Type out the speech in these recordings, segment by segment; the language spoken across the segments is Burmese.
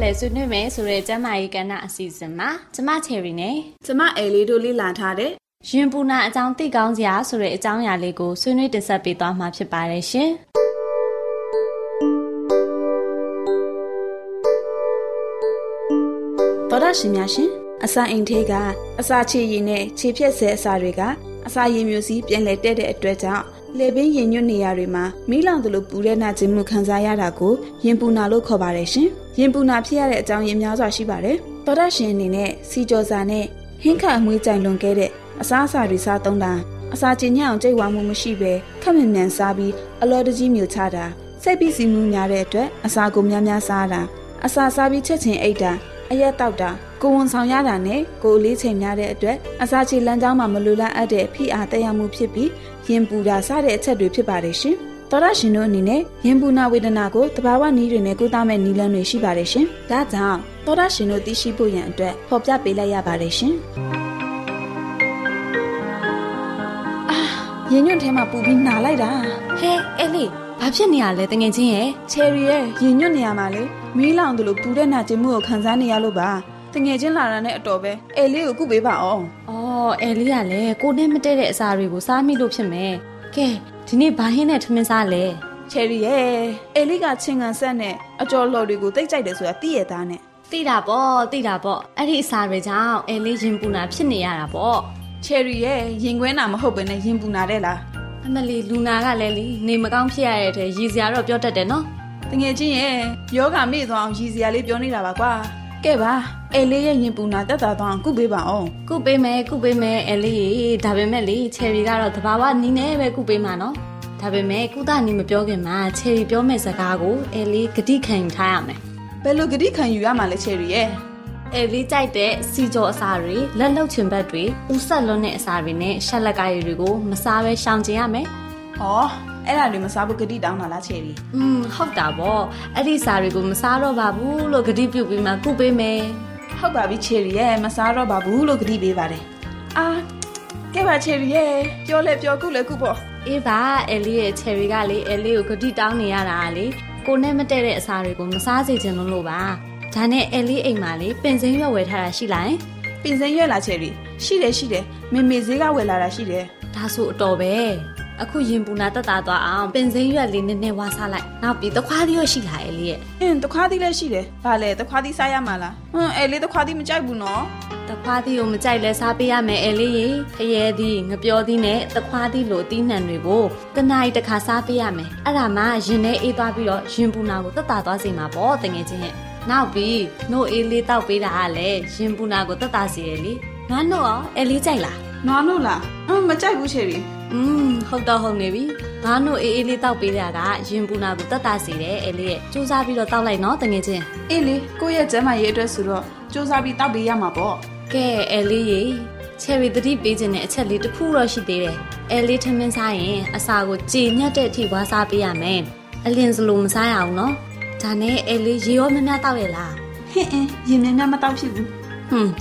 တူတာဖလဲဆွေးနွေးမယ်ဆိုတဲ့ကျမ်းမာရေးကဏ္ဍအစီအစဉ်မှာကျမချယ်ရီနဲ့ကျမအဲလေးတို့လေ့လာထားတဲ့ရင်ပူနာအကြောင်းသိကောင်းစရာဆိုတဲ့အကြောင်းအရာလေးကိုဆွေးနွေးတင်ဆက်ပေးသွားမှာဖြစ်ပါတယ်ရှင်။တော်တာရှင်များရှင်အစာအိမ်ထဲကအစာချေရည်နဲ့ခြေဖြက်ဆဲအစာတွေကအစာရည်မျိုးစီးပြန်လဲတဲ့တဲ့အတွက်ကြောင့် လေပင်ရင်ညွတ်နေရတွေမှာမီးလောင်သလိုပူတဲ့နာကျင်မှုခံစားရတာကိုရင်ပူနာလို့ခေါ်ပါတယ်ရှင်။ရင်ပူနာဖြစ်ရတဲ့အကြောင်းရင်းများစွာရှိပါတယ်။သောတာရှင်အနေနဲ့စီကြောစာနဲ့ဟင်းခါအမွေးကြိုင်လွန်ခဲ့တဲ့အစားအစာတွေစားသုံးတာအစာကျင်ညံ့အောင်ကြိတ်ဝါမှုမရှိဘဲခက်မြန်မြန်စားပြီးအလော်တကြီးမြူချတာစိတ်ပြီးစီမှုများတဲ့အတွက်အစာကိုများများစားတာအစာစားပြီးချက်ချင်းအိတ်တာ အရက်တောက်တာကိုဝန်ဆောင်ရတာနဲ့ကိုအလေးချိန်များတဲ့အတွက်အစာချေလမ်းကြောင်းမှာမလိုလားအပ်တဲ့ဖိအားတက်ရောက်မှုဖြစ်ပြီးရင်ပူတာစတဲ့အချက်တွေဖြစ်ပါတယ်ရှင်။သောရရှင်တို့အနေနဲ့ရင်ပူနာဝေဒနာကိုတဘာဝနည်းတွေနဲ့ကုသမဲ့နည်းလမ်းတွေရှိပါတယ်ရှင်။ဒါကြောင့်သောရရှင်တို့သိရှိဖို့ရန်အတွက်ဖော်ပြပေးလိုက်ရပါတယ်ရှင်။အာရင်ညွန့်ထဲမှာပူပြီးနာလိုက်တာဟဲအဲလေးဘာဖြစ်နေရလဲတငယ်ချင်းရဲ့ချယ်ရီရဲ့ရင်ညွန့်နေရမှာလေ မီးလောင်တယ်လို့ပူတဲ့နာကျင်မှုကိုခံစားနေရလို့ပါတငယ်ချင်းလာတာနဲ့အတော်ပဲအဲလေးကိုကုပေးပါအောင်အော်အဲလေးကလည်းကိုနဲ့မတည့်တဲ့အစာတွေကိုစားမိလို့ဖြစ်မယ်ကဲဒီနေ့ဘာဟင်းနဲ့ထမင်းစားလဲချယ်ရီရဲ့အဲလေးကချင်းကန်ဆက်နဲ့အကျော်လော်တွေကိုတိတ်ကြိုက်တယ်ဆိုတာသိရသားနဲ့သိတာပေါ့သိတာပေါ့အဲ့ဒီအစာတွေကြောင့်အဲလေးရင်ပူနာဖြစ်နေရတာပေါ့ချယ်ရီရဲ့ရင်ခွဲနာမဟုတ်ဘဲနဲ့ရင်ပူနာတဲ့လားအမလီလူနာကလည်းလीနေမကောင်းဖြစ်ရတဲ့တဲ့ရည်စရာတော့ပြောတတ်တယ်နော် တငယ်ချင်းရဲ့ယောဂမေ့သွားအောင်ရည်စရာလေးပြောနေတာပါကွာကဲပါအဲလေးရဲ့ရင်ပူနာတက်တာသွားအောင်ကုပေးပါအောင်ကုပေးမယ်ကုပေးမယ်အဲလေးရေဒါပေမဲ့လေချယ်ရီကတော့တဘာဝနီးနေပဲကုပေးမှာနော်ဒါပေမဲ့ကုသနီးမပြောခင်မှာချယ်ရီပြောမဲ့စကားကိုအဲလေးဂတိခံယူထားရမယ်ဘယ်လိုဂတိခံယူရမှာလဲချယ်ရီရဲ့ကအဲလေးကြိုက်တဲ့စီကြောအစာတွေလက်လုံချင်ဘက်တွေဦးဆက်လွန်းတဲ့အစာတွေနဲ့ရှက်လက်ကားရည်တွေကိုမစားဘဲရှောင်ကျင်ရမယ်။ဩ အဲ့ဒါတွေမစားဘူးဂတိတောင်းတာလားချယ်ရီ။อืมဟုတ်တာပေါ့အဲ့ဒီစာတွေကိုမစားတော့ပါဘူးလို့ဂတိပြုပြီးမှကုပေးမယ်။ဟုတ်ပါပြီချယ်ရီရဲ့မစားတော့ပါဘူးလို့ဂတိပေးပါတယ်။အာကဲပါချယ်ရီရဲ့ပြောလဲပြောကုလဲကုပေါ့။အေးပါအဲလေးရဲ့ cherry ကလေအဲလေးကိုဂတိတောင်းနေရတာကလေကိုနဲ့မတည့်တဲ့အစာတွေကိုမစားစေချင်လို့လို့ပါ။ဒါနဲ့အဲလေးအိမ်မှာလေပင်စင်းရွက်ဝယ်ထားတာရှိလား။ပင်စင်ရွက်လားချယ်ရီရှိတယ်ရှိတယ်မေမေဈေးကဝယ်လာတာရှိတယ်ဒါဆိုအတော်ပဲ အခုရင်ပူနာတက်တာသွားအောင်ပင်စိမ်းရွက်လေးနည်းနည်းဝါစားလိုက်နောက်ပြီးတခွားလေးရရှိလာရဲ့လေရဲ့အင်းတခွားသီးလည်းရှိတယ်ဘာလဲတခွားသီးစားရမှာလားဟွန်းအဲလေးတခွားသီးမကြိုက်ဘူးနော်တခွားသီးကိုမကြိုက်လဲစားပေးရမယ်အဲလေးရေဖယဲသီးငပြောသီးနဲ့တခွားသီးလိုအသီးနှံတွေကိုတနားရီတစ်ခါစားပေးရမယ်အဲ့ဒါမှရင်ထဲအေးသွားပြီးတော့ရင်ပူနာကိုတက်တာသွားစေမှာပေါ့တငယ်ချင်းရဲ့နောက်ပြီးနို့အေးလေးတောက်ပေးတာကလည်းရင်ပူနာကိုတက်တာစေတယ်လေငါတို့ရောအဲလေးကြိုက်လား နွားလို့လားအင်းမကြိုက်ဘူးချယ်ရီอืมဟုတ်တော့ဟုတ်နေပြီငါတို့အေးအေးလေးတောက်ပေးတာကရင်ပူနာကိုတက်တာစေတယ်အဲလေးရဲ့စူးစမ်းပြီးတော့တောက်လိုက်နော်တငယ်ချင်းအေးလေကိုယ့်ရဲ့ကျမ်းမာရေးအတွက်ဆိုတော့စူးစမ်းပြီးတောက်ပေးရမှာပေါ့ကဲအဲလေးရေချယ်ရီတတိပေးခြင်းတဲ့အချက်လေးတစ်ခုတော့ရှိသေးတယ်အဲလေးထမင်းစားရင်အစာကိုကြည်ညက်တဲ့အထိဝါစားပေးရမယ်အလင်းစလိုမစားရအောင်နော်ဒါနဲ့အဲလေးရေရောမများတောက်ရလားဟင်းအင်းရင်များများမတောက်ဖြစ်ဘူး ဟွန်း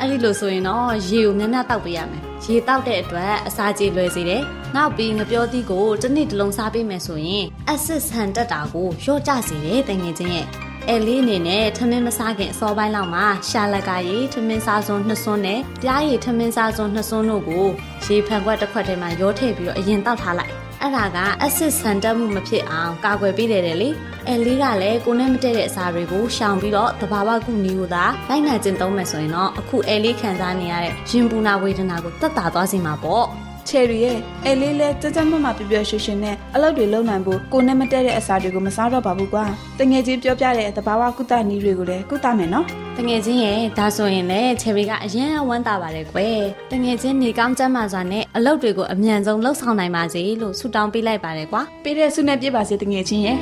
အဲ့ဒီလိုဆိုရင်တော့ရေကိုများများတောက်ပေးရမယ်ရေတောက်တဲ့အတွက်အစာကြေလွယ်စေတယ်နောက်ပြီးငပြောသီးကိုတစ်နေ့တစ်လုံးစားပေးမယ်ဆိုရင်အဆစ်ဆန်တက်တာကိုလျှော့ကျစေတယ်တငယ်ချင်းရဲ့အဲလေးအနေနဲ့ထမင်းမစားခင်အစောပိုင်းလောက်မှာရှာလက်ကရေထမင်းစားစွန်းနှစ်စွန်းနဲ့ပြားရည်ထမင်းစားစွန်းနှစ်စွန်းတို့ကိုရေဖန်ခွက်တစ်ခွက်ထဲမှာရောထည့်ပြီးတော့အရင်တောက်ထားလိုက် အဲ့ဒါကအဆစ်ဆန်တက်မှုမဖြစ်အောင်ကာကွယ်ပေးတယ်လေအဲလေးကလည်းကိုနဲ့မတည့်တဲ့အစာတွေကိုရှောင်ပြီးတော့တဘာဝကုနီကိုသာလိုက်နာကျင့်သုံးမယ်ဆိုရင်တော့အခုအဲလေးခံစားနေရတဲ့ရင်ပူနာဝေဒနာကိုတက်တာသွားစေမှာပေါ့ ချယ်ရီရဲ့အဲလေးလဲကြကြမမပြပြရွှင်ရွှင်နဲ့အလုပ်တွေလုပ်နိုင်ဖို့ကိုနဲ့မတည့်တဲ့အစာတွေကိုမစားတော့ပါဘူးကွာတငယ်ချင်းပြောပြတဲ့တဘာဝကုသနည်းတွေကိုလည်းကုသမယ်နော်တငယ်ချင်းရဲ့ဒါဆိုရင်လည်းချယ်ရီကအရင်ဝမ်းသာပါတယ်ကွယ်တငယ်ချင်းနေကောင်းကျမ်းမာစွာနဲ့အလုပ်တွေကိုအမြန်ဆုံးလှုပ်ဆောင်နိုင်ပါစေလို့ဆုတောင်းပေးလိုက်ပါတယ်ကွာပေးတဲ့ဆုနဲ့ပြပါစေတငယ်ချင်းရဲ့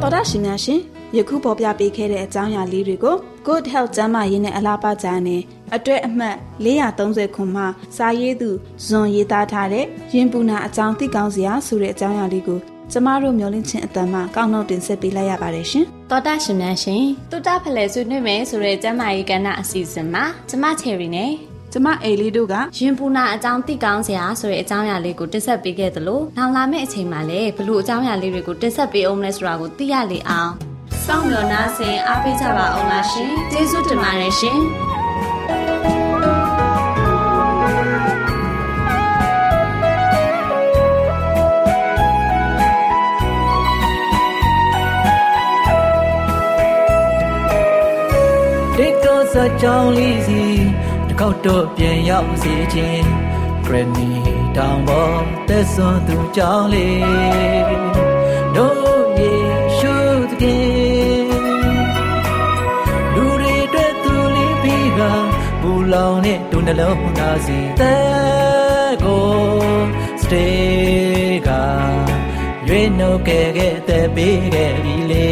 တော်ရရှိများရှင် ယခုပေါ်ပြပေးခဲ့တဲ့အကြောင်းအရာလေးတွေကို Good Health ကျန်းမာရေးနဲ့အလားပါကြနဲ့အတွဲအမှတ်430ခုမှစာရေးသူဇွန်ရေးသားထားတဲ့ရင်ပူနာအကြောင်းသိကောင်းစရာဆိုတဲ့အကြောင်းအရာလေးကိုကျမတို့မျှဝင့်ခြင်းအတန်မှကောက်နှုတ်တင်ဆက်ပေးလိုက်ရပါတယ်ရှင်တော်တာရှင်များရှင်တူတာဖလဲဆွေးနွေးမယ်ဆိုတဲ့ကျမ်းမာရေးကဏ္ဍအစီအစဉ်မှာကျမချယ်ရီနဲ့ကျမအိမ်လေးတို့ကရင်ပူနာအကြောင်းသိကောင်းစရာဆိုတဲ့အကြောင်းအရာလေးကိုတင်ဆက်ပေးခဲ့သလိုနောက်လာမယ့်အချိန်မှာလည်းဘလို့အကြောင်းအရာလေးတွေကိုတင်ဆက်ပေးအောင်လဲဆိုတာကိုသိရလေအောင် စောင့်မျှော်နှားဆင်အားပေးကြပါအောင်လားရှင်ကျေးဇူးတင်ပါတယ်ရှင်ဒီတော့စကြောင်းလေးစီတစ်ခေါက်တော့ပြန်ရောက်စေခြင်းဂရနီတောင်ပေါ်သက်စွန်သူကြောင်းလေး လောင်နဲ့ဒုနှလုံးသားစီတဲ့ကိုစတေးကရွေးနှုတ်ခဲ့ခဲ့တဲ့ပေးခဲ့ပြီလေ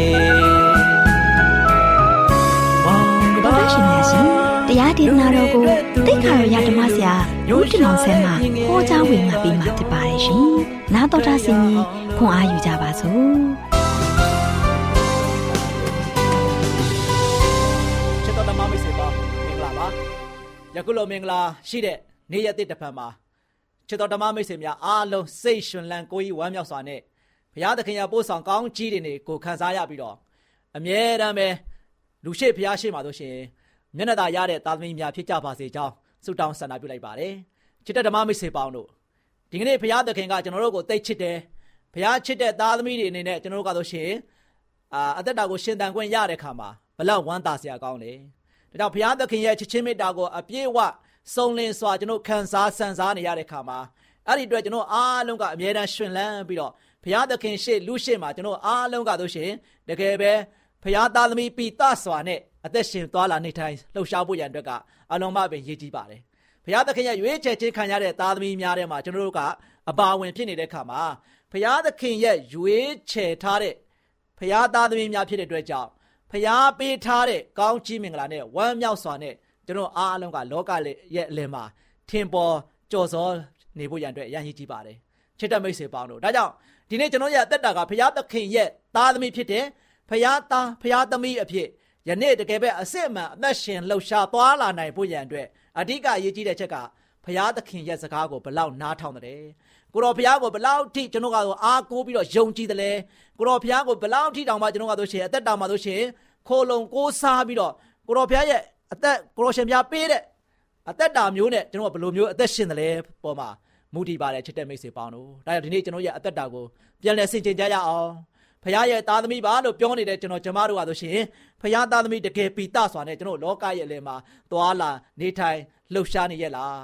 တော်တာရှင်များရှင်တရားဒေသနာတော်ကိုတိတ်ခါရရဓမ္မဆရာဦးတင်အောင်ဆန်းမှဟောကြားဝင်ငါပေးมาဖြစ်ပါတယ်ရှင်။နားတော်တာဆင်ကြီးခွန်အားယူကြပါစို့ချစ် ယခုလိုမင်္ဂလာရှိတဲ့နေ့ရက်တစ်တစ်ဖန်မှာချစ်တော်ဓမ္မမိတ်ဆွေများအားလုံးစိတ်ရှင်လန်းကိုယ်ကြီးဝမ်းမြောက်စွာနဲ့ဘုရားသခင်ရဲ့ပို့ဆောင်ကောင်းကြီးတွေနဲ့ကိုခံစားရပြီးတော့အမြဲတမ်းပဲလူရှိဘုရားရှိမှတို့ရှင်မျက်နှာသာရတဲ့သားသမီးများဖြစ်ကြပါစေကြောင်းဆုတောင်းဆန္ဒပြုလိုက်ပါတယ်ချစ်တဲ့ဓမ္မမိတ်ဆွေပေါင်းတို့ဒီကနေ့ဘုရားသခင်ကကျွန်တော်တို့ကိုသိချစ်တယ်ဘုရားချစ်တဲ့သားသမီးတွေအနေနဲ့ကျွန်တော်တို့ကဆိုရှင်အာအသက်တာကိုရှင်သန်ခွင့်ရတဲ့ခါမှာဘလောက်ဝမ်းသာစရာကောင်းလဲ ဒါကြောင့်ဘုရားသခင်ရဲ့ချစ်ချင်းမေတ္တာကိုအပြည့်အဝစုံလင်စွာကျွန်တော်ခံစားဆန်စားနေရတဲ့ခါမှာအဲ့ဒီအတွက်ကျွန်တော်အားလုံးကအမြဲတမ်းရှင်လန်းပြီးတော့ဘုရားသခင်ရှေ့လူရှေ့မှာကျွန်တော်အားလုံးကဆိုရှင်တကယ်ပဲဘုရားသားသမီးပိသစွာနဲ့အသက်ရှင်သွားလာနေထိုင်လှုပ်ရှားဖို့ရန်အတွက်ကအလုံးမပင်ရည်ကြီးပါတယ်ဘုရားသခင်ရဲ့ရွေးချယ်ခြင်းခံရတဲ့သားသမီးများထဲမှာကျွန်တော်တို့ကအပါဝင်ဖြစ်နေတဲ့ခါမှာဘုရားသခင်ရဲ့ရွေးချယ်ထားတဲ့ဖရာသားသမီးများဖြစ်တဲ့အတွက်ကြောင့် ဖျားပေးထားတဲ့ကောင်းချီးမင်္ဂလာနဲ့ဝမ်းမြောက်စွာနဲ့ကျွန်တော်အားလုံးကလောကရဲ့အလယ်မှာထင်ပေါ်ကြော်စောနေဖို့ရန်အတွက်အရန်ကြီးကြည့်ပါတယ်ချစ်တဲ့မိတ်ဆွေပေါင်းတို့ဒါကြောင့်ဒီနေ့ကျွန်တော်ရဲ့အသက်တာကဘုရားသခင်ရဲ့သားသမီးဖြစ်တဲ့ဘုရားသားဘုရားသမီးအဖြစ်ယနေ့တကယ်ပဲအစစ်အမှန်အသက်ရှင်လှုပ်ရှားသွားလာနိုင်ဖို့ရန်အတွက်အဓိကအရေးကြီးတဲ့ချက်ကဘုရားသခင်ရဲ့စကားကိုဘလောက်နားထောင်တယ် ကိုတော်ဘုရားကိုဘလောက်ထိကျွန်တော်ကတော့အားကိုးပြီးတော့ယုံကြည်တယ်လဲကိုတော်ဘုရားကိုဘလောက်ထိတောင်မှကျွန်တော်ကဆိုရှင်အသက်တာမှာဆိုရှင်ခိုလုံကိုးစားပြီးတော့ကိုတော်ဘုရားရဲ့အသက်ကိုတော်ရှင်ဘုရားပေးတဲ့အသက်တာမျိုးနဲ့ကျွန်တော်ကဘယ်လိုမျိုးအသက်ရှင်တယ်လဲပေါ်မှာမူတည်ပါတယ်ချစ်တဲ့မိတ်ဆွေပေါင်းတို့ဒါကြောင့်ဒီနေ့ကျွန်တော်ရဲ့အသက်တာကိုပြန်လည်ဆင်ခြင်ကြရအောင်ဖခင်ရဲ့သားသမီးပါလို့ပြောနေတဲ့ကျွန်တော်ကျမတို့ကဆိုရှင်ဖခင်သားသမီးတကယ်ပီတစွာနဲ့ကျွန်တော်လောကရဲ့အလယ်မှာသွာလာနေထိုင်လှုပ်ရှားနေရလား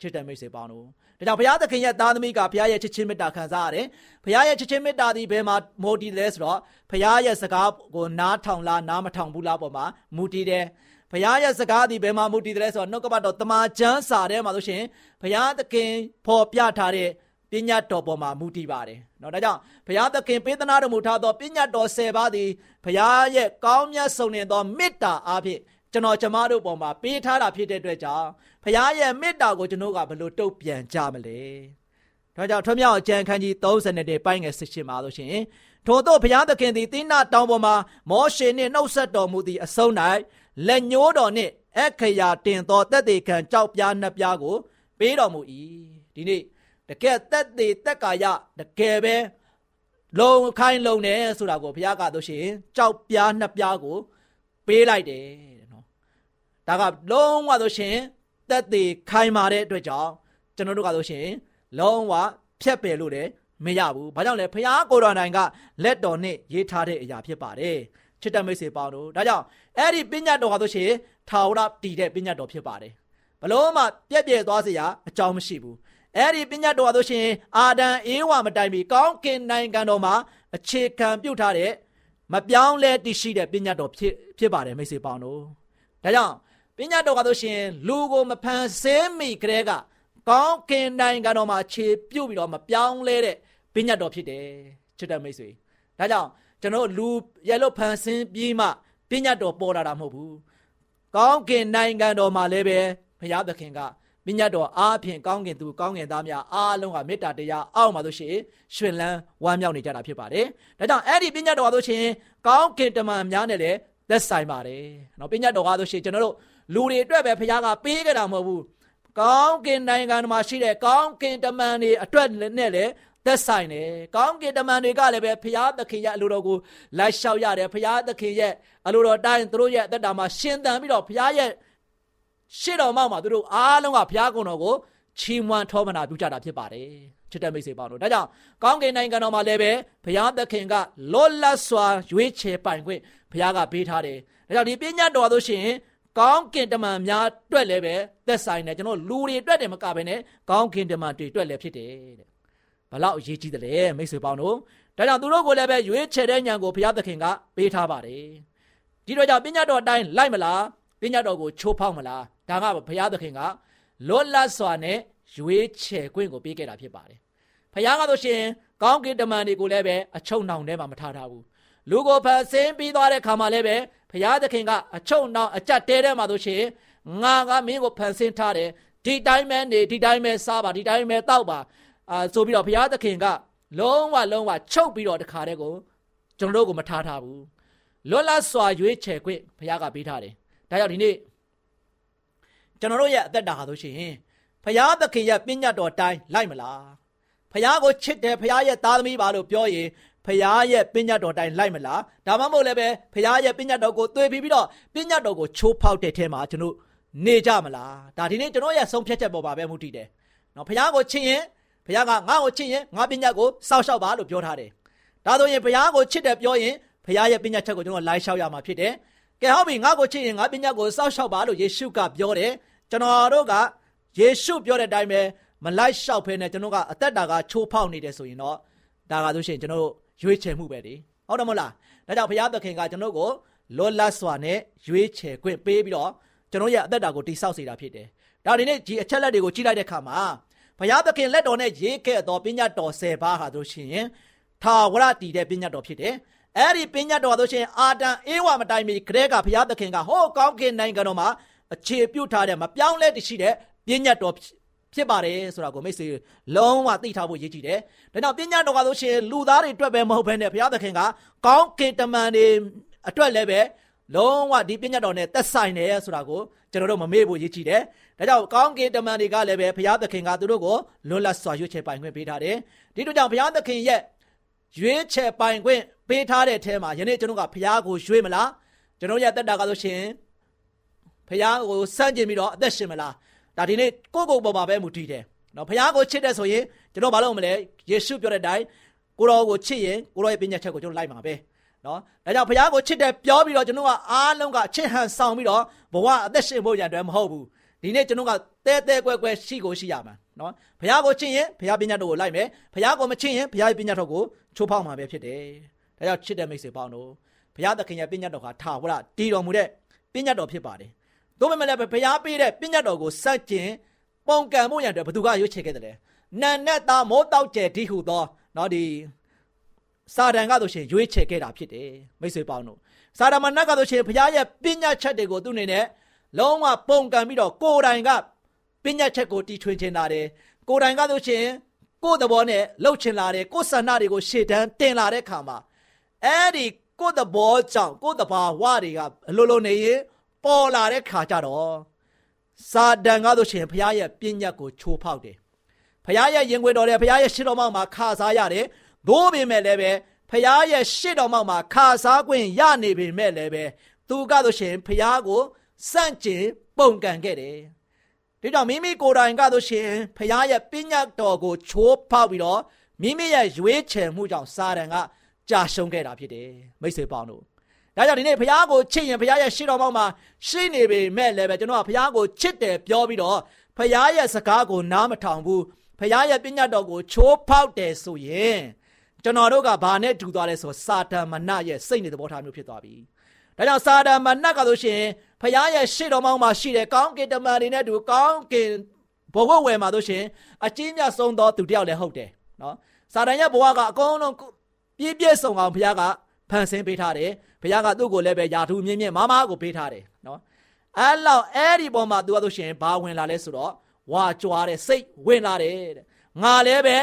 ချစ်တဲ့မိတ်ဆွေပေါင်းတို့ ဒါကြောင့်ဘုရားသခင်ရဲ့သားသမီးကဘုရားရဲ့ချစ်ချင်းမေတ္တာခံစားရတယ်။ဘုရားရဲ့ချစ်ချင်းမေတ္တာဒီဘယ်မှာမူတည်လဲဆိုတော့ဘုရားရဲ့စကားကိုနားထောင်လားနားမထောင်ဘူးလားပေါ်မှာမူတည်တယ်။ဘုရားရဲ့စကားဒီဘယ်မှာမူတည်တယ်ဆိုတော့နှုတ်ကပတ်တော်တမန်ကျမ်းစာထဲမှာဆိုရှင်ဘုရားသခင်ပေါ်ပြထားတဲ့ပညာတော်ပေါ်မှာမူတည်ပါတယ်။နော်ဒါကြောင့်ဘုရားသခင်ပေးသနာတော်မူထားသောပညာတော်၁၀ပါးသည်ဘုရားရဲ့ကောင်းမြတ်ဆုံးတဲ့သောမေတ္တာအဖြစ် ကျွန်တော်ကျမတို့ပေါ်မှာပေးထားတာဖြစ်တဲ့အတွက်ကြောင့်ဘုရားရဲ့မေတ္တာကိုကျွန်တော်ကဘယ်လိုတုတ်ပြန်ကြမလဲဒါကြောင့်ထွမြောက်အကျမ်းခန်းကြီး30ပိုင်းငယ်16မှာလို့ရှိရင်ထို့သောဘုရားသခင်သည်တိနတောင်ပေါ်မှာမောရှေနှင့်နှုတ်ဆက်တော်မူသည့်အဆုံး၌လက်ညှိုးတော်နှင့်အခရာတင်သောတက်သေးခံကြောက်ပြားနှစ်ပြားကိုပေးတော်မူ၏ဒီနေ့တကယ်တက်သေးတက်ကာယတကယ်ပဲလုံခိုင်းလုံတယ်ဆိုတာကိုဘုရားကတို့ရှိရင်ကြောက်ပြားနှစ်ပြားကိုပေးလိုက်တယ်တဲ့နော် ဒါကလုံးဝဆိုရှင်တက်သေးခိုင်းမာတဲ့အတွက်ကြောင့်ကျွန်တော်တို့ကဆိုရှင်လုံးဝဖြတ်ပယ်လို့လည်းမရဘူး။ဘာကြောင့်လဲဖခင်ကိုတော်တိုင်ကလက်တော်နဲ့ရေးထားတဲ့အရာဖြစ်ပါတယ်။ချစ်တဲ့မိတ်ဆွေပေါင်းတို့ဒါကြောင့်အဲ့ဒီပညာတော်ဟာဆိုရှင်ထာဝရတည်တဲ့ပညာတော်ဖြစ်ပါတယ်။ဘလို့မှပြက်ပြဲသွားစရာအကြောင်းမရှိဘူး။အဲ့ဒီပညာတော်ဟာဆိုရှင်အာဒံအေဝါမတိုင်မီကောင်းကင်နိုင်ငံတော်မှာအခြေခံပြုတ်ထားတဲ့မပြောင်းလဲတည်ရှိတဲ့ပညာတော်ဖြစ်ဖြစ်ပါတယ်မိတ်ဆွေပေါင်းတို့။ဒါကြောင့် ပညာတော်ကဆိုရှင်လူကိုမဖန်ဆင်းမိကလေးကကောင်းကင်နိုင်ငံတော်မှာခြေပြုတ်ပြီးတော့မပြောင်းလဲတဲ့ပညာတော်ဖြစ်တယ်ချစ်တဲ့မိတ်ဆွေဒါကြောင့်ကျွန်တော်လူရဲလို့ဖန်ဆင်းပြီးမှပညာတော်ပေါ်လာတာမဟုတ်ဘူးကောင်းကင်နိုင်ငံတော်မှာလည်းပဲဘုရားသခင်ကပညာတော်အားဖြင့်ကောင်းကင်သူကောင်းကင်သားများအားလုံးကမေတ္တာတရားအောက်မှာဆိုရှင်ရှင်လန်းဝမ်းမြောက်နေကြတာဖြစ်ပါတယ်။ဒါကြောင့်အဲ့ဒီပညာတော်ဆိုရှင်ကောင်းကင်တမန်များနဲ့လည်းသက်ဆိုင်ပါတယ်။နော်ပညာတော်ကားဆိုရှင်ကျွန်တော်တို့ လူတွေအတွက်ပဲဘုရားကပေးခဲ့တာမဟုတ်ဘူး။ကောင်းကင်နိုင်ငံမှာရှိတဲ့ကောင်းကင်တမန်တွေအတွက်နဲ့လည်းသက်ဆိုင်တယ်။ကောင်းကင်တမန်တွေကလည်းပဲဘုရားသခင်ရဲ့အလိုတော်ကိုလိုက်လျှောက်ရတယ်။ဘုရားသခင်ရဲ့အလိုတော်တိုင်းသူတို့ရဲ့အသက်တာမှာရှင်သန်ပြီးတော့ဘုရားရဲ့ရှေ့တော်မောက်မှာသူတို့အားလုံးကဘုရားကုံတော်ကိုချီးမွမ်းထောပနာပြုကြတာဖြစ်ပါတယ်။ချစ်တဲ့မိတ်ဆွေပေါင်းတို့ဒါကြောင့်ကောင်းကင်နိုင်ငံတော်မှာလည်းပဲဘုရားသခင်ကလောလတ်စွာရွေးချယ်ပိုင်ခွင့်ဘုရားကပေးထားတယ်။ဒါကြောင့်ဒီပညာတော်ဆိုရှင် ကောင်းကင်တမန်များအတွက်လည်းပဲသက်ဆိုင်တယ်ကျွန်တော်လူတွေအတွက်တည်းမကဘဲနဲ့ကောင်းကင်တမန်တွေအတွက်လည်းဖြစ်တယ်တဲ့ဘလောက်အရေးကြီးတယ်လဲမိတ်ဆွေပေါင်းတို့ဒါကြောင့်သူတို့ကိုလည်းပဲရွေးချယ်တဲ့ညံကိုဘုရားသခင်ကပေးထားပါတယ်ဒီတော့ကြောင့်ပညာတော်အတိုင်းလိုက်မလားပညာတော်ကိုချိုးဖောက်မလားဒါကဘုရားသခင်ကလွတ်လပ်စွာနဲ့ရွေးချယ်ခွင့်ကိုပေးခဲ့တာဖြစ်ပါတယ်ဘုရားကဆိုရှင်ကောင်းကင်တမန်တွေကိုလည်းပဲအချုံနှောင်ထဲမှာမထားထားဘူး လူကိုဖန်ဆင်းပြီးသွားတဲ့ခါမှာလည်းပဲဘုရားသခင်ကအချုံနှောင်အကြက်တဲထဲမှာဆိုရှင်ငါကမင်းကိုဖန်ဆင်းထားတယ်ဒီတိုင်းပဲနေဒီတိုင်းပဲစားပါဒီတိုင်းပဲတောက်ပါအာဆိုပြီးတော့ဘုရားသခင်ကလုံးဝလုံးဝချုပ်ပြီးတော့တခါတည်းကိုကျွန်တော်တို့ကိုမထားထားဘူးလွတ်လပ်စွာရွေးချယ်ခွင့်ဘုရားကပေးထားတယ်ဒါကြောင့်ဒီနေ့ကျွန်တော်တို့ရဲ့အသက်တာဟာဆိုရှင်ဘုရားသခင်ရဲ့ပညာတော်တိုင်းလိုက်မလားဘုရားကိုချစ်တယ်ဘုရားရဲ့သားသမီးပါလို့ပြောရင် ဖရားရဲ့ပညာတော်တိုင်းလိုက်မလားဒါမှမဟုတ်လည်းပဲဖရားရဲ့ပညာတော်ကိုသွေးပြီးပြီးတော့ပညာတော်ကိုချိုးဖောက်တဲ့ထဲမှာကျွန်တော်နေကြမလားဒါဒီနေ့ကျွန်တော်ရဲ့ဆုံးဖြတ်ချက်ပေါ်ပါပဲမူတည်တယ်နော်ဖရားကိုချစ်ရင်ဘုရားကငါ့ကိုချစ်ရင်ငါပညာကိုစောင့်ရှောက်ပါလို့ပြောထားတယ်။ဒါဆိုရင်ဘုရားကိုချစ်တယ်ပြောရင်ဘုရားရဲ့ပညာချက်ကိုကျွန်တော်လိုက်လျှောက်ရမှာဖြစ်တယ်။ကဲဟုတ်ပြီငါ့ကိုချစ်ရင်ငါပညာကိုစောင့်ရှောက်ပါလို့ယေရှုကပြောတယ်။ကျွန်တော်တို့ကယေရှုပြောတဲ့အတိုင်းပဲမလိုက်လျှောက်ဖဲနဲ့ကျွန်တော်ကအသက်တာကချိုးဖောက်နေတယ်ဆိုရင်တော့ဒါကဆိုရှင်ကျွန်တော်တို့ ရွေးချယ်မှုပဲလေ။ဟုတ်တယ်မဟုတ်လား။ဒါကြောင့်ဘုရားသခင်ကကျွန်တော်ကိုလောလတ်စွာနဲ့ရွေးချယ်ခွင့်ပေးပြီးတော့ကျွန်တော်ရဲ့အသက်တာကိုတိဆောက်စေတာဖြစ်တယ်။ဒါဒီနေ့ဒီအချက်လက်တွေကိုကြည့်လိုက်တဲ့အခါမှာဘုရားသခင်လက်တော်နဲ့ရေးခဲ့သောပညာတော်၁၀ပါးဟာတို့ရှင်ထာဝရတည်တဲ့ပညာတော်ဖြစ်တယ်အဲ့ဒီပညာတော်ဆိုရှင်အာတန်အေဝမတိုင်မီခရဲကဘုရားသခင်ကဟောကောင်းကင်နိုင်ငံတော်မှာအခြေပြုထားတဲ့မပြောင်းလဲတရှိတဲ့ပညာတော် ဖြစ်ပါတယ်ဆိုတာကိုမိတ်ဆွေလုံးဝသိထားဖို့ရည်ကြည်တယ်။ဒါကြောင့်ပညာတော်ကဆိုရှင်လူသားတွေအတွက်ပဲမဟုတ်ဘဲနဲ့ဘုရားသခင်ကကောင်းကင်တမန်တွေအတွက်လည်းပဲလုံးဝဒီပညာတော်နဲ့သက်ဆိုင်တယ်ဆိုတာကိုကျွန်တော်တို့မမေ့ဖို့ရည်ကြည်တယ်။ဒါကြောင့်ကောင်းကင်တမန်တွေကလည်းပဲဘုရားသခင်ကသူတို့ကိုလွတ်လပ်စွာရွေးချယ်ပိုင်ခွင့်ပေးထားတယ်။ဒီတို့ကြောင့်ဘုရားသခင်ရဲ့ရွေးချယ်ပိုင်ခွင့်ပေးထားတဲ့အထဲမှာယနေ့ကျွန်တော်ကဘုရားကိုရွေးမလားကျွန်တော်ရဲ့တက်တာကဆိုရှင်ဘုရားကိုစန့်ကျင်ပြီးတော့အသက်ရှင်မလား ဒါဒီနေ့ကိုယ့်ကိုယ်ပေါ်မှာပဲမူတည်တယ်နော်ဘုရားကိုချစ်တဲ့ဆိုရင်ကျွန်တော်မလုပ်မလဲယေရှုပြောတဲ့အတိုင်းကိုတော်ကိုချစ်ရင်ကိုတော်ရဲ့ပညာချက်ကိုကျွန်တော်လိုက်မှာပဲနော်ဒါကြောင့်ဘုရားကိုချစ်တယ်ပြောပြီးတော့ကျွန်တော်ကအားလုံးကချစ်ဟန်ဆောင်ပြီးတော့ဘဝအသက်ရှင်ဖို့ရတဲ့မဟုတ်ဘူးဒီနေ့ကျွန်တော်ကတဲတဲကွဲကွဲရှိကိုရှိရမှာနော်ဘုရားကိုချစ်ရင်ဘုရားပညာတော်ကိုလိုက်မယ်ဘုရားကိုမချစ်ရင်ဘုရားရဲ့ပညာတော်ကိုချိုးဖောက်မှာပဲဖြစ်တယ်ဒါကြောင့်ချစ်တဲ့မိတ်ဆွေပေါင်းတို့ဘုရားသခင်ရဲ့ပညာတော်ကထာဝရတည်တော်မူတဲ့ပညာတော်ဖြစ်ပါတယ် တို့ပေမဲ့လည်းဘုရားပေးတဲ့ပညာတော်ကိုစัจကျင်ပုံကံမှုရတဲ့ဘသူကရွေးချယ်ခဲ့တယ်လဲနန်နဲ့သားမိုးတောက်ကျဲဒီဟုသောเนาะဒီစာတန်ကဆိုရှင်ရွေးချယ်ခဲ့တာဖြစ်တယ်မိတ်ဆွေပေါင်းတို့စာတမဏတ်ကဆိုရှင်ဘုရားရဲ့ပညာချက်တွေကိုသူ့အနေနဲ့လုံးဝပုံကံပြီးတော့ကိုယ်တိုင်ကပညာချက်ကိုတီထွင်ချင်တာတယ်ကိုယ်တိုင်ကဆိုရှင်ကိုယ်သဘောနဲ့လှုပ်ချင်လာတယ်ကိုယ်ဆန္ဒတွေကိုရှေ့တန်းတင်လာတဲ့ခါမှာအဲ့ဒီကိုယ်သဘောကြောင့်ကိုယ်တဘာဝတွေကအလိုလိုနေရင် ပေါ်လာတဲ့ခါကြတော့စာတန်ကားဆိုရှင်ဘုရားရဲ့ပညာကိုချိုးဖောက်တယ်ဘုရားရဲ့ရင်ခွင်တော်တယ်ဘုရားရဲ့ရှစ်တော်မောက်မှာခါစားရတယ်သို့ပေမဲ့လည်းပဲဖျားရဲ့ရှစ်တော်မောက်မှာခါစားခွင့်ရနေပေမဲ့လည်းပဲသူကဆိုရှင်ဖျားကိုစန့်ကျင်ပုံကန်ခဲ့တယ်။ဒီကြောင့်မိမိကိုယ်တိုင်ကဆိုရှင်ဖျားရဲ့ပညာတော်ကိုချိုးဖောက်ပြီးတော့မိမိရဲ့ရွေးချယ်မှုကြောင့်စာတန်ကကြာရှုံးခဲ့တာဖြစ်တယ်မိတ်ဆွေပေါင်းတို့။ ဒါကြောင့်ဒီနေ့ဖျားကိုချစ်ရင်ဖျားရဲ့ရှစ်တော်မောက်မှာရှိနေပေမဲ့လည်းပဲကျွန်တော်ကဖျားကိုချစ်တယ်ပြောပြီးတော့ဖျားရဲ့စကားကိုနားမထောင်ဘူး။ဖျားရဲ့ပညာတော်ကိုချိုးဖောက်တယ်ဆိုရင်ကျွန်တော်တို့ကဘာနဲ့တူသွားလဲဆိုစာတန်မနရဲ့စိတ်နေသဘောထားမျိုးဖြစ်သွားပြီ။ဒါကြောင့်စာတန်မနကဆိုရှင်ဖခင်ရဲ့ရှေ့တော်မောင်းမှာရှိတဲ့ကောင်းကင်တမန်တွေနဲ့တူကောင်းကင်ဘဝဝယ်မှာဆိုရှင်အကြီးမြတ်ဆုံးသောသူတယောက်လည်းဟုတ်တယ်နော်။စာတန်ရဲ့ဘဝကအကုန်လုံးပြည့်ပြည့်စုံအောင်ဘုရားကဖန်ဆင်းပေးထားတယ်။ ဘုရားကသူ့ကိုလည်းပဲယာထူးမြင့်မြင့်မမကိုပေးထားတယ်နော်။အဲ့လောက်အဲ့ဒီပေါ်မှာသူကဆိုရှင်ဘာဝင်လာလဲဆိုတော့ဝါကြွားတဲ့စိတ်ဝင်လာတယ်တဲ့။ငါလည်းပဲ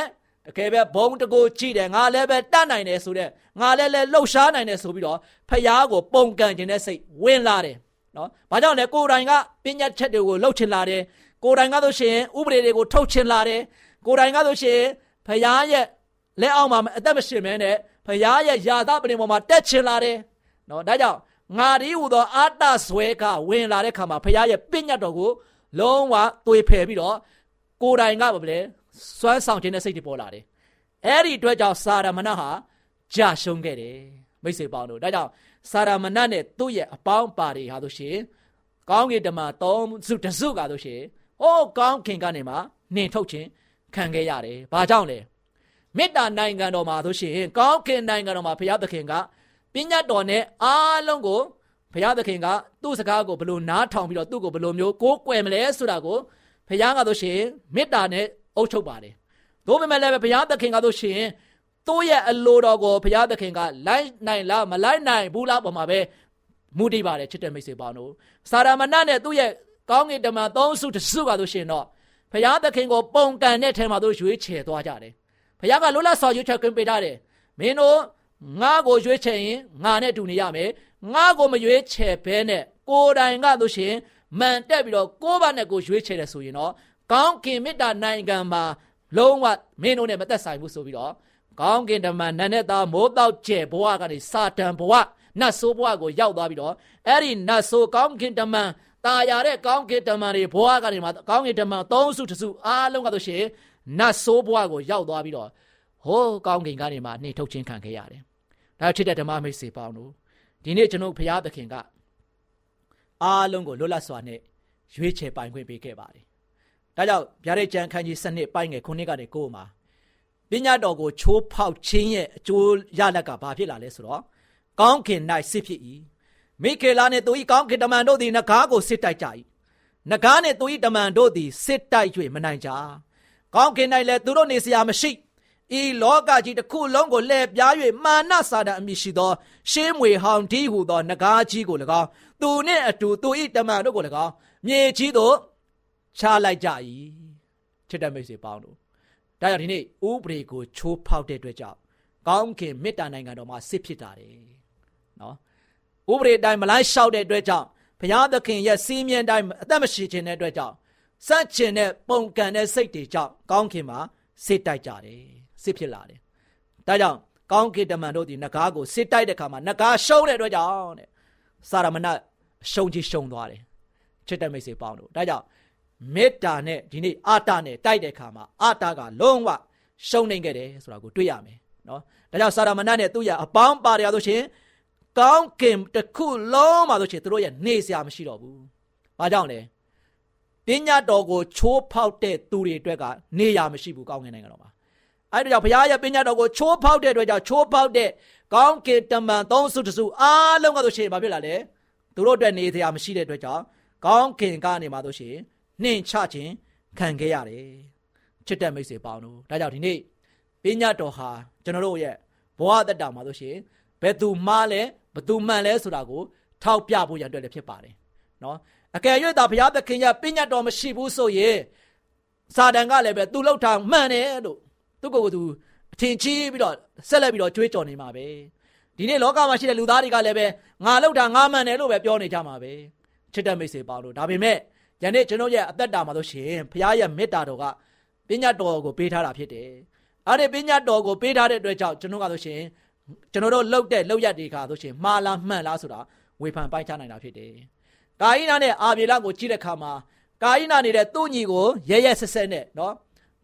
တကယ်ပဲဘုံတကိုကြည့်တယ်ငါလည်းပဲတတ်နိုင်တယ်ဆိုတဲ့ငါလည်းလည်းလှုပ်ရှားနိုင်တယ်ဆိုပြီးတော့ဖျားကိုပုံကန်ခြင်းတဲ့စိတ်ဝင်လာတယ်နော်။ဘာကြောင့်လဲကိုယ်တိုင်ကပညာချက်တွေကိုလှုပ်ချင်လာတယ်။ကိုယ်တိုင်ကဆိုရှင်ဥပဒေတွေကိုထုတ်ချင်လာတယ်။ကိုယ်တိုင်ကဆိုရှင်ဖျားရဲ့လက်အောက်မှာအသက်မရှင်မဲနဲ့ဖျားရဲ့ယာသပလင်ပေါ်မှာတက်ချင်လာတယ်။ နော်ဒါကြောင့်ငါဒီဟူသောအာတဆွဲကဝင်လာတဲ့ခါမှာဖျားရဲ့ပညာတော်ကိုလုံးဝသွေဖယ်ပြီးတော့ကိုယ်တိုင်ကဘာလဲစွမ်းဆောင်ခြင်းနဲ့စိတ်တွေပေါ်လာတယ်။အဲ့ဒီအတွက်ကြောင့်စာရမဏဟာကြာရှုံးခဲ့တယ်မိတ်ဆွေပေါင်းတို့။ဒါကြောင့်စာရမဏနဲ့သူ့ရဲ့အပေါင်းပါတွေဟာဆိုရှင်ကောင်းကင်တမန်သုံးစုတစုကဆိုရှင်ဟိုးကောင်းခင်ကနေမှနှင်ထုတ်ခြင်းခံခဲ့ရတယ်။ဘာကြောင့်လဲ။မေတ္တာနိုင်ငံတော်မှာဆိုရှင်ကောင်းကင်နိုင်ငံတော်မှာဘုရားသခင်က ပညာတော်နဲ့အားလုံးကိုဘုရားသခင်ကသူ့စကားကိုဘလို့နားထောင်ပြီးတော့သူ့ကိုဘလို့မျိုးကိုးကွယ်မလဲဆိုတာကိုဘုရားကဆိုရှင်မေတ္တာနဲ့အုပ်ချုပ်ပါတယ်။သို့ပေမဲ့လည်းဘုရားသခင်ကဆိုရှင်သူ့ရဲ့အလိုတော်ကိုဘုရားသခင်ကလိုက်နိုင်လားမလိုက်နိုင်ဘူးလားပေါ်မှာပဲမူတည်ပါတယ်ချစ်တဲ့မိတ်ဆွေပေါင်းတို့စာရမဏနဲ့သူ့ရဲ့ကောင်းကင်တမန်သုံးစုတစုကဆိုရှင်တော့ဘုရားသခင်ကိုပုံကန်တဲ့ထဲမှာသူရွေးချယ်သွားကြတယ်။ဘုရားကလွတ်လပ်စွာရွေးချယ်ခွင့်ပေးထားတယ်။မင်းတို့ ငါကိုရွေးချယ်ရင်ငါနဲ့တူနေရမယ်။ငါကိုမရွေးချယ်ဘဲနဲ့ကိုယ်တိုင်ကဆိုရှင်မန်တက်ပြီးတော့ကိုယ့်ဘာနဲ့ကိုရွေးချယ်တယ်ဆိုရင်တော့ကောင်းကင်မေတ္တာနိုင်ငံမှာလုံးဝမင်းတို့နဲ့မသက်ဆိုင်ဘူးဆိုပြီးတော့ကောင်းကင်ဓမ္မနတ်နဲ့သားမိုးတောက်ကျဲဘဝကနေစာတန်ဘဝနတ်ဆိုးဘဝကိုရောက်သွားပြီးတော့အဲ့ဒီနတ်ဆိုးကောင်းကင်ဓမ္မตาရတဲ့ကောင်းကင်ဓမ္မတွေဘဝကနေမှာကောင်းကင်ဓမ္မသုံးစုတစ်စုအားလုံးကဆိုရှင်နတ်ဆိုးဘဝကိုရောက်သွားပြီးတော့ဟိုးကောင်းကင်ကနေမှာနှိထုတ်ချင်းခံခဲ့ရတယ် ဒါချစ်တဲ့ဓမ္မမိတ်ဆွေပေါင်းတို့ဒီနေ့ကျွန်တော်ဘုရားသခင်ကအားလုံးကိုလွတ်လပ်စွာနဲ့ရွေးချယ်ပိုင်ခွင့်ပေးခဲ့ပါတယ်ဒါကြောင့်ဗျာဒိတ်ကျမ်းခန်းကြီး7နှစ်ပိုင်းငယ်9ကနေ9မှာပညာတော်ကိုချိုးဖောက်ခြင်းရဲ့အကျိုးရလဒ်ကဘာဖြစ်လာလဲဆိုတော့ကောင်းကင်၌စစ်ဖြစ်၏မိခေလာနှင့်သူ၏ကောင်းကင်တမန်တို့သည်နဂါးကိုစစ်တိုက်ကြ၏နဂါးနှင့်သူ၏တမန်တို့သည်စစ်တိုက်၍မနိုင်ကြကောင်းကင်၌လည်းသူတို့နေစရာမရှိ ဤလောကကြီးတစ်ခုလုံးကိုလှည့်ပြား၍မာနစာတန်အမိရှိသောရှေးမွေဟောင်းဒီဟုသောနဂါးကြီးကို၎င်းသူနှင့်အတူသူဤတမန်တို့ကို၎င်းမြေကြီးသို့ချလိုက်ကြ၏ချစ်တဲ့မိတ်ဆွေပေါင်းတို့ဒါကြောင့်ဒီနေ့ဥပဒေကိုချိုးဖောက်တဲ့အတွက်ကြောင့်ကောင်းခင်မေတ္တာနိုင်ငံတော်မှာစစ်ဖြစ်တာတယ်နော်ဥပဒေတိုင်းမလိုက်လျှောက်တဲ့အတွက်ကြောင့်ဘုရားသခင်ရဲ့စီးမြင်တိုင်းအသက်မရှိခြင်းတဲ့အတွက်ကြောင့်စန့်ကျင်တဲ့ပုံကံတဲ့စိတ်တွေကြောင့်ကောင်းခင်မှာစစ်တိုက်ကြတယ် စစ်ဖြစ်လာတယ်ဒါကြောင့်ကောင်းကင်တမန်တို့ဒီနဂါးကိုစစ်တိုက်တဲ့အခါမှာနဂါးရှုံးတဲ့အတွက်ကြောင့်တဲ့စာရမဏရှုံးကြီးရှုံးသွားတယ်ချစ်တဲ့မိတ်ဆွေပေါင်းတို့ဒါကြောင့်မေတ္တာနဲ့ဒီနေ့အာတနဲ့တိုက်တဲ့အခါမှာအာတကလုံးဝရှုံးနေခဲ့တယ်ဆိုတာကိုတွေ့ရမယ်နော်ဒါကြောင့်စာရမဏနဲ့သူ့ရဲ့အပေါင်းပါရဆိုရှင်ကောင်းကင်တစ်ခုလုံးမှာဆိုရှင်သူတို့ရဲ့နေစရာမရှိတော့ဘူး။ဘာကြောင့်လဲ။ပညာတော်ကိုချိုးဖောက်တဲ့သူတွေအတွက်ကနေရာမရှိဘူးကောင်းကင်နိုင်ငံတော်မှာ။ အဲဒီတော့ဘုရားရဲ့ပညာတော်ကိုချိုးဖောက်တဲ့အတွက်ကြောင့်ချိုးဖောက်တဲ့ကောင်းကင်တမန်သုံးစုတစုအားလုံးကဆိုရှင်ဘာဖြစ်လာလဲ။သူတို့အတွက်နေစရာမရှိတဲ့အတွက်ကြောင့်ကောင်းကင်ကနေမှာဆိုရှင်နှင်ချခြင်းခံခဲ့ရတယ်။ချစ်တဲ့မိတ်ဆွေပေါင်းတို့ဒါကြောင့်ဒီနေ့ပညာတော်ဟာကျွန်တော်တို့ရဲ့ဘဝတက်တာမှာဆိုရှင်ဘယ်သူမှားလဲဘသူမှန်လဲဆိုတာကိုထောက်ပြဖို့ရန်အတွက်လည်းဖြစ်ပါတယ်နော်အကယ်၍သာဘုရားသခင်ရဲ့ပညာတော်မရှိဘူးဆိုရင်စာတန်ကလည်းပဲသူလောက်ထားမှန်တယ်လို့ သူ့ကိုယ်ကသူအထင်ကြီးပြီးတော့ဆက်လက်ပြီးတော့ကြွေးကြော်နေမှာပဲဒီနေ့လောကမှာရှိတဲ့လူသားတွေကလည်းပဲငါလောက်တာငါမှန်တယ်လို့ပဲပြောနေကြမှာပဲချစ်တဲ့မိတ်ဆွေပေါင်းတို့ဒါပေမဲ့ယနေ့ကျွန်တော်ရဲ့အသက်တာမှာဆိုရှင်ဘုရားရဲ့မေတ္တာတော်ကပညာတော်ကိုပေးထားတာဖြစ်တယ်အဲ့ဒီပညာတော်ကိုပေးထားတဲ့အတွက်ကြောင့်ကျွန်တော်ကဆိုရှင်ကျွန်တော်တို့လှုပ်တဲ့လှုပ်ရက်တွေကဆိုရှင်မှားလားမှန်လားဆိုတာဝေဖန်ပိုင်းခြားနိုင်တာဖြစ်တယ်။ကာယိနာနဲ့အာဗေလကိုကြည့်တဲ့အခါမှာကာယိနာနေတဲ့သူ့ညီကိုရဲရဲဆက်ဆက်နဲ့နော်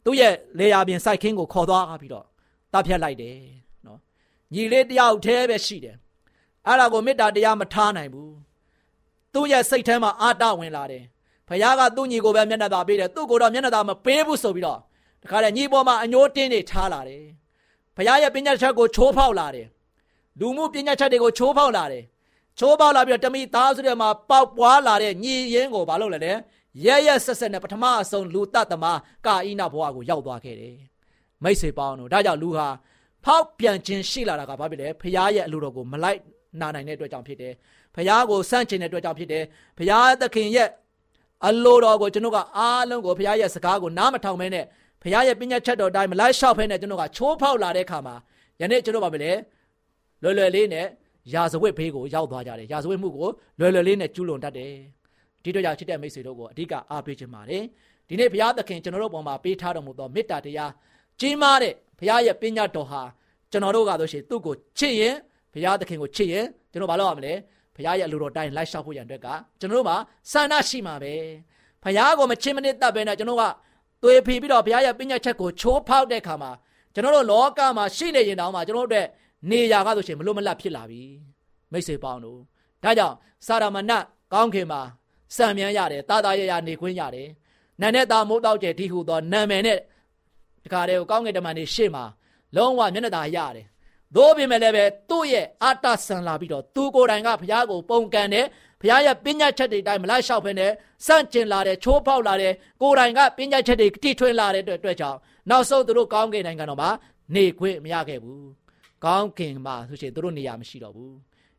သူ့ရဲ့လေယာပြင်စိုက်ခင်းကိုခေါ်သွားပြီးတော့တပ်ဖြတ်လိုက်တယ်နော်ညီလေးတယောက်တည်းပဲရှိတယ်။အဲ့ဒါကိုမေတ္တာတရားမထားနိုင်ဘူး။သူ့ရဲ့စိတ်ထဲမှာအာတဝင်လာတယ်။ဖခင်ကသူ့ညီကိုပဲမျက်နှာသာပေးတယ်သူ့ကိုတော့မျက်နှာသာမပေးဘူးဆိုပြီးတော့တခါလေညီပေါ်မှာအညိုးတင်းနေထားလာတယ်။ဘုရားရဲ့ပညာချက်ကိုချိုးဖောက်လာတယ်လူမှုပညာချက်တွေကိုချိုးဖောက်လာတယ်ချိုးဖောက်လာပြီးတော့တမိသားစုတွေမှာပေါက်ပွားလာတဲ့ညီရင်းကိုဘာလုပ်လဲလဲ ရဲရဲဆက်ဆက်နဲ့ပထမအဆုံးလူတတ်သမားကာအိနာဘဝကိုရောက်သွားခဲ့တယ်မိတ်ဆွေပေါင်းတို့ဒါကြောင့်လူဟာဖောက်ပြန်ခြင်းရှိလာတာကဘာဖြစ်လဲဖခင်ရဲ့အလိုတော်ကိုမလိုက်နာနိုင်တဲ့အတွက်ကြောင့်ဖြစ်တယ်ဖခင်ကိုစန့်ကျင်တဲ့အတွက်ကြောင့်ဖြစ်တယ်ဖခင်သခင်ရဲ့အလိုတော်ကိုကျွန်တော်ကအားလုံးကိုဖခင်ရဲ့စကားကိုနားမထောင်မဲနဲ့ဖခင်ရဲ့ပညာချက်တော်တိုင်းမလိုက်လျှောက်ဖဲနဲ့ကျွန်တော်ကချိုးဖောက်လာတဲ့အခါမှာယနေ့ကျွန်တော်ပါပဲလေလွယ်လွယ်လေးနဲ့ရာဇဝတ်ဘေးကိုရောက်သွားကြတယ်ရာဇဝတ်မှုကိုလွယ်လွယ်လေးနဲ့ကျူးလွန်တတ်တယ် ဒီတော့ကြောင့်ချစ်တဲ့မိတ်ဆွေတို့ကိုအဓိကအားပေးခြင်းပါတယ်ဒီနေ့ဘုရားသခင်ကျွန်တော်တို့ပေါ်မှာပေးထားတော်မူသောမေတ္တာတရားကြီးမားတဲ့ဘုရားရဲ့ပညာတော်ဟာကျွန်တော်တို့ကဆိုရှင်သူ့ကိုချစ်ရင်ဘုရားသခင်ကိုချစ်ရင်ကျွန်တော်ဘာလုပ်ရမလဲဘုရားရဲ့အလိုတော်တိုင်းလိုက်လျှောက်ဖို့ရန်အတွက်ကကျွန်တော်တို့မှာဆန္ဒရှိမှာပဲဘုရားကိုမချစ်မနစ်တတ်ပဲနဲ့ကျွန်တော်ကသွေးဖီပြီးတော့ဘုရားရဲ့ပညာချက်ကိုချိုးဖောက်တဲ့အခါမှာကျွန်တော်တို့လောကမှာရှိနေရင်တောင်မှကျွန်တော်တို့အတွက်နေရာကဆိုရှင်မလို့မလတ်ဖြစ်လာပြီမိတ်ဆွေပေါင်းတို့ဒါကြောင့်စာရမဏကောင်းခင်မှာ စံမြန်ရတယ်တာတာရရနေခွင့်ရတယ်နာနဲ့တာမိုးတောက်ကျဲဒီဟုသောနာမည်နဲ့ဒီခါတည်းကိုကောင်းကင်တမန်နေရှေ့မှာလုံးဝမျက်နှာသာရတယ်သို့ပြင်မဲ့လည်းပဲသူ့ရဲ့အာတဆန်လာပြီးတော့သူကိုယ်တိုင်ကဘုရားကိုပုံကန်တယ်ဘုရားရဲ့ပညာချက်တွေတိုင်းမလိုက်လျှောက်ဖ ೇನೆ စန့်ကျင်လာတယ်ချိုးဖောက်လာတယ်ကိုယ်တိုင်ကပညာချက်တွေတိထွင်လာတဲ့အတွက်အတွက်ကြောင့်နောက်ဆုံးသူတို့ကောင်းကင်နိုင်ငံတော်မှာနေခွင့်မရခဲ့ဘူးကောင်းကင်မှာဆိုရှင်သူတို့နေရာမရှိတော့ဘူး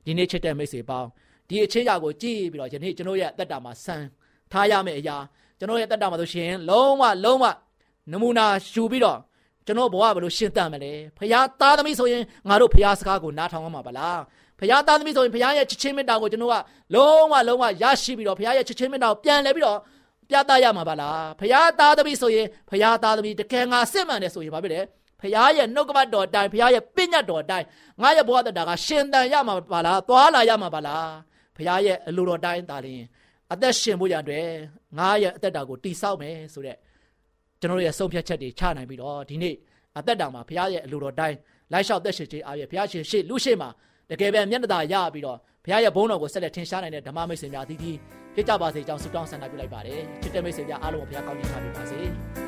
ဒီနေ့ချစ်တဲ့မိတ်ဆွေပေါင်း ဒီအချင်းရာကိုကြည့်ပြီးတော့ယနေ့ကျွန်တော်ရဲ့အသက်တာမှာဆန်ထားရမယ့်အရာကျွန်တော်ရဲ့အသက်တာမှာဆိုရှင်လုံးဝလုံးဝနမူနာယူပြီးတော့ကျွန်တော်ဘဝဘယ်လိုရှင်းတတ်မလဲဖခင်သားသမီးဆိုရင်ငါတို့ဖခင်စကားကိုနားထောင်ရမှာပါလားဖခင်သားသမီးဆိုရင်ဖခင်ရဲ့ချစ်ချင်းမေတ္တာကိုကျွန်တော်ကလုံးဝလုံးဝရရှိပြီးတော့ဖခင်ရဲ့ချစ်ချင်းမေတ္တာကိုပြန်လဲပြီးတော့ပြသရမှာပါလားဖခင်သားသမီးဆိုရင်ဖခင်သားသမီးတကယ်ငါစစ်မှန်တယ်ဆိုရင်ဘာဖြစ်လဲဖခင်ရဲ့နှုတ်ကပတ်တော်အတိုင်းဖခင်ရဲ့ပညတ်တော်အတိုင်းငါရဲ့ဘဝတတာကရှင်တန်ရမှာပါလားသွားလာရမှာပါလား ဖခင်ရဲ့အလိုတော်တိုင်းဒါလျင်အသက်ရှင်ဖို့ရတဲ့ငါရဲ့အသက်တာကိုတိဆောက်မယ်ဆိုတဲ့ကျွန်တော်ရဲ့ဆုံးဖြတ်ချက်တွေချနိုင်ပြီးတော့ဒီနေ့အသက်တာမှာဘုရားရဲ့အလိုတော်တိုင်းလိုက်လျှောက်သက်ရှင်ခြင်းအားဖြင့်ဘုရားရှင်ရှေ့လူရှေ့မှာတကယ်ပဲမျက်နှာသာရပြီးတော့ဘုရားရဲ့ဘုန်းတော်ကိုဆက်လက်ထင်ရှားနိုင်တဲ့ဓမ္မမိတ်ဆွေများအသီးသီးဖြစ်ကြပါစေကြောင်းဆုတောင်းဆန္ဒပြုလိုက်ပါတယ်ချစ်တဲ့မိတ်ဆွေများအားလုံးကိုဘုရားကောင်းချီးချပေးပါစေ